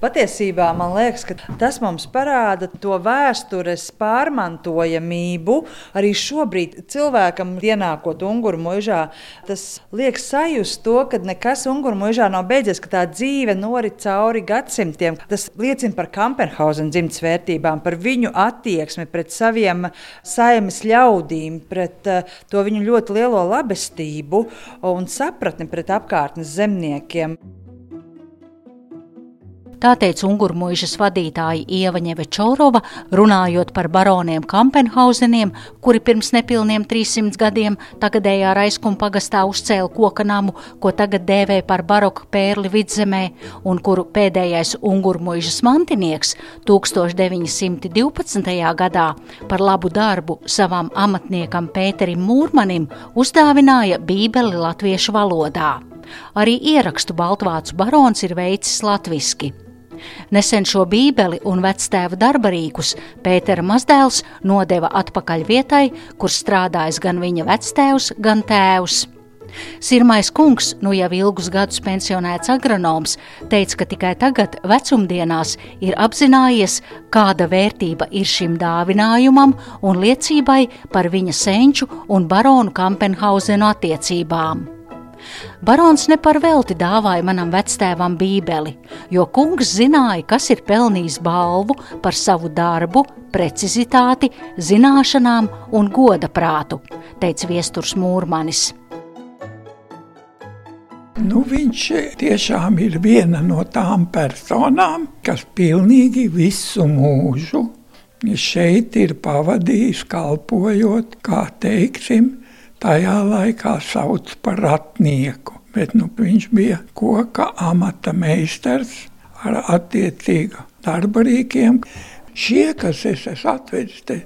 Patiesībā man liekas, ka tas mums parāda to vēstures pārmantojamību. Arī šobrīd cilvēkam, ienākot Unguru mūžā, tas liek sajust to, ka nekas Unguru mūžā nav beidzies, ka tā dzīve norit cauri gadsimtiem. Tas liecina par Kampenhausen dzimtas vērtībām, par viņu attieksmi pret saviem saimes ļaudīm, pret uh, to viņu ļoti lielo labestību un sapratni pret apkārtnes zemniekiem. Tā teica Ungurmuižas vadītāja Ieva Ņevečorova, runājot par baroniem Kampenhauseniem, kuri pirms nepilniem 300 gadiem tagadējā Raiskuma pagastā uzcēla koka namu, ko tagad dēvē par baroku pērli vidzemē, un kuru pēdējais Ungurmuižas mantinieks 1912. gadā par labu darbu savam amatniekam Pēterim Mūrmanim uzdāvināja Bībeli latviešu valodā. Arī ierakstu Baltvācu barons ir veicis latviski. Nesen šo bībeli un vectēva darbarīkus Pētera mazdēls nodeva atpakaļ vietai, kur strādājis gan viņa vectēvs, gan tēvs. Sirmais kungs, nu jau ilgus gadus pensionēts agronoms, teica, ka tikai tagad, vecumdienās, ir apzinājies, kāda vērtība ir šim dāvinājumam un liecībai par viņa senču un baronu Kampenhauzenu attiecībām. Barons ne par velti dāvāja manam vectēvam bībeli, jo kungs zināja, kas ir pelnījis balvu par savu darbu, precizitāti, zināšanām un goda prātu, teica viesturs Mūrmanis. Nu, viņš tiešām ir viena no tām personām, kas pilnīgi visu mūžu šeit ir pavadījis, kalpojot, kā teiksim, tajā laikā sauc par ratnieku. Bet nu, viņš bija koka amata meistars ar attiecīgu darba rīkiem. Šie, kas es esmu atvedis, te,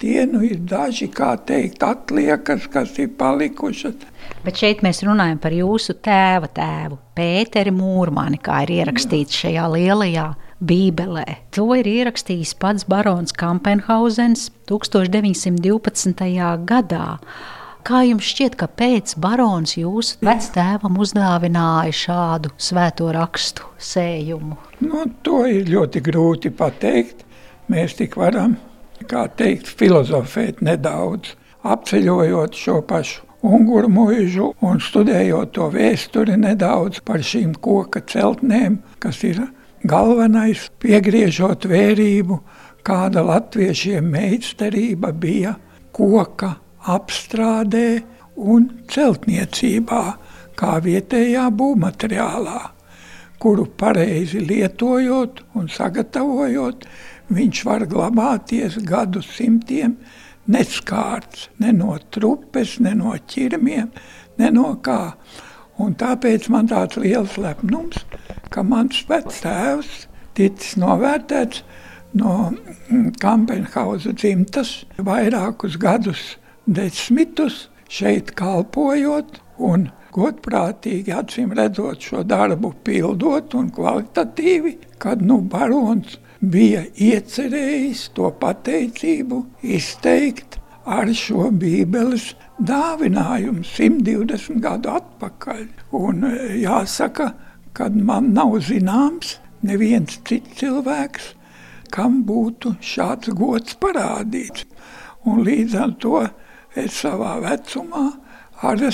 tie nu ir daži, kā teikt, atliekas, kas ir palikušas. Bet šeit mēs runājam par jūsu tēva tēvu, Pēteri Mūrmani, kā ir ierakstīts šajā lielajā Bībelē. To ir ierakstījis pats barons Kampenhausens 1912. gadā. Kā jums šķiet, kāpēc barons jūsu vectēvam uzdāvināja šādu svēto rakstu sējumu? Nu, to ir ļoti grūti pateikt. Mēs tik varam, kā teikt, filozofēt nedaudz, apceļojot šo pašu unguru mūžu un studējot to vēsturi nedaudz par šīm koka celtnēm, kas ir galvenais, piegriežot vērību, kāda latviešiem meistarība bija koka apstrādē un celtniecībā, kā vietējā būvmateriālā, kuru pareizi lietojot un sagatavojot, viņš var glabāties gadu simtiem neskārts ne no trupes, ne no ķirmiem, ne no kā. Un tāpēc man tāds liels lepnums, ka mans vectēvs ticis novērtēts no Kampenhausa dzimtas vairākus gadus desmitus šeit kalpojot un godprātīgi acīm redzot šo darbu pildot un kvalitatīvi, kad nu barons bija iecerējis to pateicību izteikt ar šo bībeles dāvinājumu 120 gadu atpakaļ. Un e, jāsaka, kad man nav zināms neviens cits cilvēks, kam būtu šāds gods parādīts. Un līdz ar to es savā vecumā arī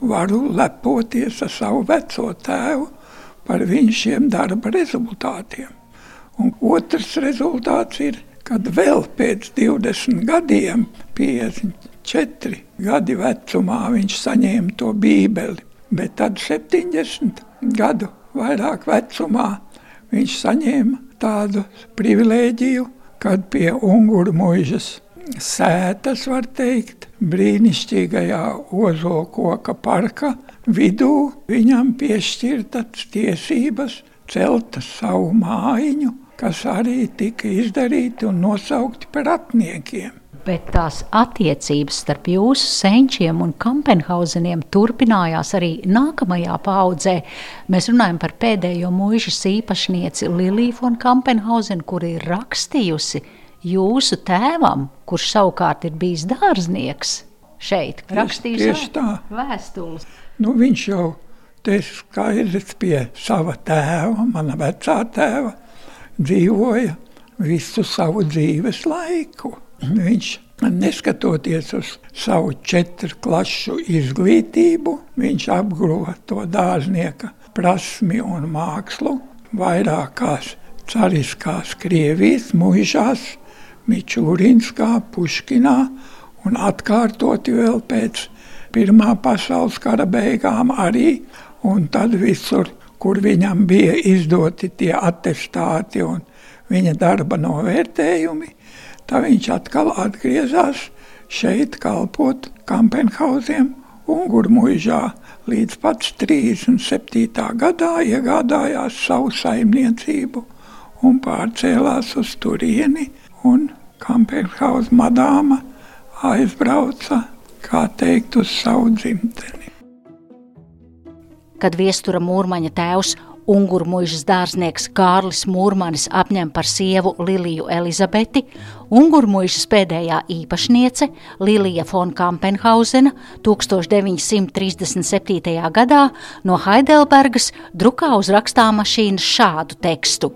varu lepoties ar savu veco tēvu par viņu darba rezultātiem. Un otrs rezultāts ir, kad vēl pēc 20 gadiem, 54 gadi vecumā, viņš saņēma to bībeli. Bet tad 70 gadu vairāk vecumā viņš saņēma tādu privilēģiju, kad pie Unguru mūžas sētas, var teikt, brīnišķīgajā ozolkoka parka vidū viņam piešķirtas tiesības celt savu mājiņu, kas arī tika izdarīti un nosaukti par atniekiem. Bet tās attiecības starp jūsu senčiem un kampenhauseniem turpinājās arī nākamajā paudzē. Mēs runājam par pēdējo mūžas īpašnieci Liliju von Kampenhausen, kur ir rakstījusi jūsu tēvam, kurš savukārt ir bijis dārznieks šeit, rakstījis vēstules. Nu, viņš jau te skaidrs pie sava tēva, mana vecā tēva, dzīvoja visu savu dzīves laiku. Viņš, neskatoties uz savu četru klašu izglītību, viņš apguva to dārznieka prasmi un mākslu vairākās cariskās Krievijas mūžās, Mičūrinskā, Puškinā un atkārtoti vēl pēc Pirmā pasaules kara beigām arī, un tad visur, kur viņam bija izdoti tie attestāti un viņa darba novērtējumi, tad viņš atkal atgriezās šeit kalpot Kampenhausiem Ungurmuižā. Līdz pat 37. gadā iegādājās savu saimniecību un pārcēlās uz turieni, un Kampenhausa madāma aizbrauca, kā teikt, uz savu dzimteni. Kad viestura mūrmaņa tēvs Unguru mūžas dārznieks Kārlis Mūrmanis apņem par sievu Liliju Elizabeti, Unguru mūžas pēdējā īpašniece Lilija von Kampenhausena 1937. gadā no Heidelbergas drukā uz rakstāmašīnas šādu tekstu.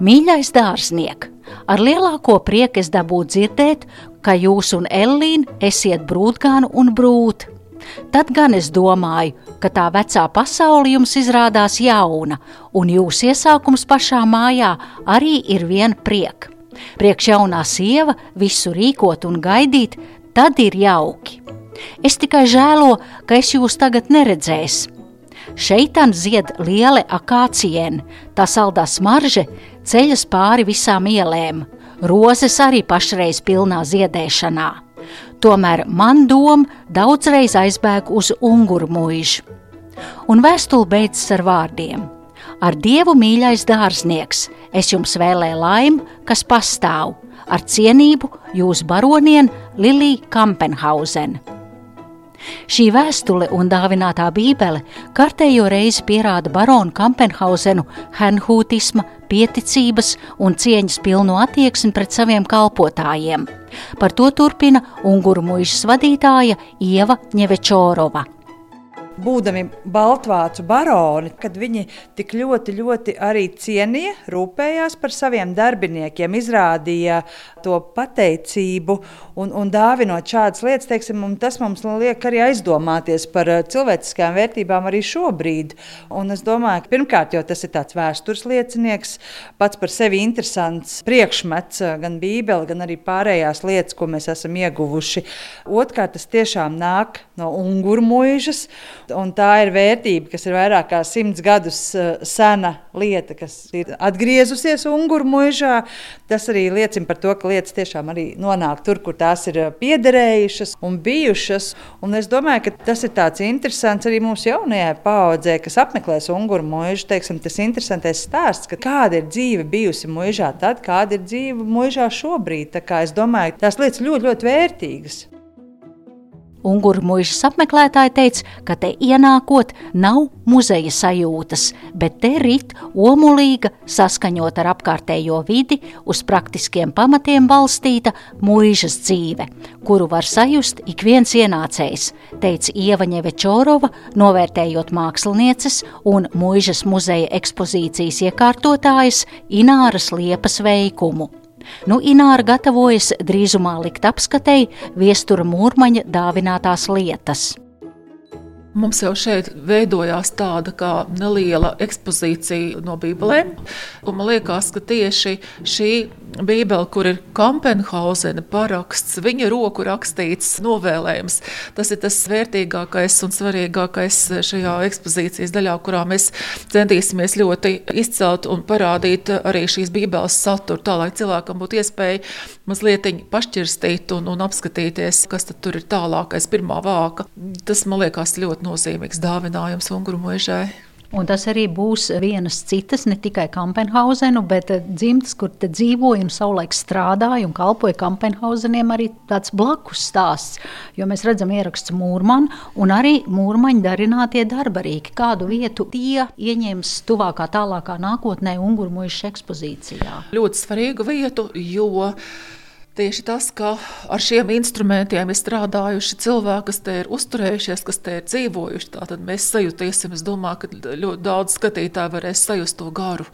Mīļais dārzniek, ar lielāko prieku es dabūju dzirdēt, ka jūs un Ellīna esiet brūtgānu un brūti. Tad gan es domāju, ka tā vecā pasaule jums izrādās jauna, un jūsu iesākums pašā mājā arī ir vien priek. Priekš jaunā sieva visu rīkot un gaidīt, tad ir jauki. Es tikai žēlo, ka es jūs tagad neredzēšu. Šeitan zied liela akāciena, tā saldā smarža ceļas pāri visām ielēm, rozes arī pašreiz pilnā ziedēšanā. Tomēr man doma daudzreiz aizbēg uz unguru mūžu. Un vēstule beidzas ar vārdiem: Ar dievu mīļais dārznieks, es jums vēlēju laimi, kas pastāv, ar cienību jūsu baronienu Liliju Kampenhausenu. Šī vēstule un dāvinātā bībele kārtējo reizi pierāda baronu Kampenhausenu henhūtisma, pieticības un cieņas pilnu attieksmi pret saviem kalpotājiem. Par to turpina Unguru muižas vadītāja Ieva Ņevečorova būdami Baltvācu baroni, kad viņi tik ļoti, ļoti arī cienīja, rūpējās par saviem darbiniekiem, izrādīja to pateicību un, un dāvinot šādas lietas, teiksim, tas mums liek arī aizdomāties par eh, cilvēciskām vērtībām arī šobrīd. Un es domāju, ka pirmkārt jau tas ir tāds vēstures liecinieks, pats par sevi interesants priekšmets, eh, gan Bībele, gan arī pārējās lietas, ko mēs esam ieguvuši. Otrkārt, tas tiešām nāk no unguru mūžas un tā ir vērtība, kas ir vairāk kā simts gadus uh, sena lieta, kas ir atgriezusies Unguru mūžā. Tas arī liecina par to, ka lietas tiešām arī nonāk tur, kur tās ir uh, piederējušas un bijušas. Un es domāju, ka tas ir tāds interesants arī mūsu jaunajai paudzē, kas apmeklēs Unguru mūžu. Teiksim, tas interesantais stāsts, kāda ir dzīve bijusi mūžā tad, kāda ir dzīve mūžā šobrīd. Tā kā es domāju, tās lietas ļoti, ļoti vērtīgas. Unguru mūžas apmeklētāji teica, ka te ienākot nav muzeja sajūtas, bet te rit omulīga, saskaņot ar apkārtējo vidi, uz praktiskiem pamatiem balstīta mūžas dzīve, kuru var sajust ik viens ienācējs, teica Ieva Ņevečorova, novērtējot mākslinieces un mūžas muzeja ekspozīcijas iekārtotājas Ināras Liepas veikumu. Nu, Ināra gatavojas drīzumā likt apskatēji viestura mūrmaņa dāvinātās lietas. Mums jau šeit veidojās tāda kā neliela ekspozīcija no Bībelēm. Man liekas, ka tieši šī Bībele, kur ir Kampenhausena paraksts, viņa roku rakstīts novēlējums, tas ir tas vērtīgākais un svarīgākais šajā ekspozīcijas daļā, kurā mēs centīsimies ļoti izcelt un parādīt arī šīs Bībeles saturu, tā lai cilvēkam būtu iespēja mazliet pašķirstīt un, un apskatīties, kas tur ir tālākais, pirmā vāka. Tas man liekas ļoti nozīmīgs dāvinājums Unguru mūžai. Un tas arī būs vienas citas, ne tikai Kampenhausenu, bet eh, dzimtas, kur te dzīvoja un savulaik strādāja un kalpoja Kampenhauseniem, arī tāds blakus stāsts. Jo mēs redzam ieraksts mūrmanu un arī mūrmaņu darinātie darbarīki. Kādu vietu tie ieņems tuvākā, tālākā nākotnē Ungurmuišas ekspozīcijā? Ļoti svarīgu vietu, jo tieši tas, ka ar šiem instrumentiem ir strādājuši cilvēki, kas te ir uzturējušies, kas te ir dzīvojuši. Tātad mēs sajutīsim, es domāju, ka ļoti daudz skatītāju varēs sajust to garu,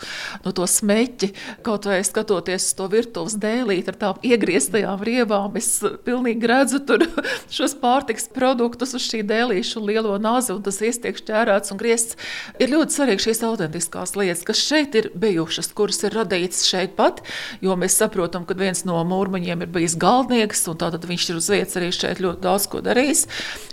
no to smeķi, kaut vai skatoties uz to virtuves dēlīt ar tām iegrieztajām riebām. Es pilnīgi redzu tur šos pārtiks produktus uz šī dēlīšu lielo nazi, un tas iestiek šķērēts un griezts. Ir ļoti svarīgi šīs autentiskās lietas, kas šeit ir bijušas, kuras ir radītas šeit pat, jo mēs saprotam, ka viens no mūrmaņiem viņiem ir bijis galdnieks, un tātad viņš ir uz vietas arī šeit ļoti daudz ko darījis,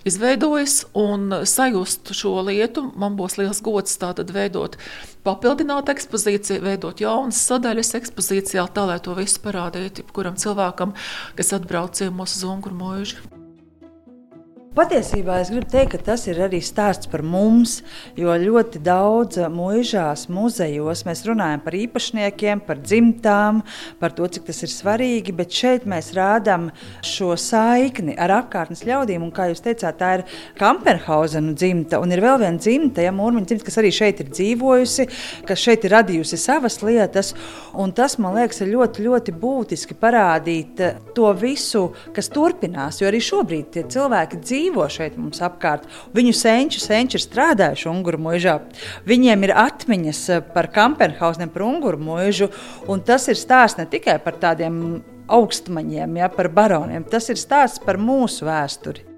izveidojis un sajust šo lietu. Man būs liels gods tātad veidot papildināt ekspozīciju, veidot jaunas sadaļas ekspozīcijā, tā lai to visu parādītu jebkuram cilvēkam, kas atbrauc ciemos uz Unguru mūžu. Patiesībā es gribu teikt, ka tas ir arī stāsts par mums, jo ļoti daudz mūžās, muzejos mēs runājam par īpašniekiem, par dzimtām, par to, cik tas ir svarīgi, bet šeit mēs rādām šo saikni ar apkārtnes ļaudīm. Un, kā jūs teicāt, tā ir Kamperhausena dzimta, un ir vēl viena dzimta, ja mūrmiņa dzimta, kas arī šeit ir dzīvojusi, kas šeit ir radījusi savas lietas, un tas, man liekas, ir ļoti, ļoti būtiski parādīt to visu, kas turpinās, jo arī šobrīd tie cilvēki dzīvo dzīvo šeit mums apkārt. Viņu senči, senči ir strādājuši Unguru mūžā. Viņiem ir atmiņas eh, par Kampenhauseniem, par Unguru mūžu. Tas ir stāsts ne tikai par tādiem augstmaņiem, ja, par baroniem. Tas ir stāsts par mūsu vēsturi.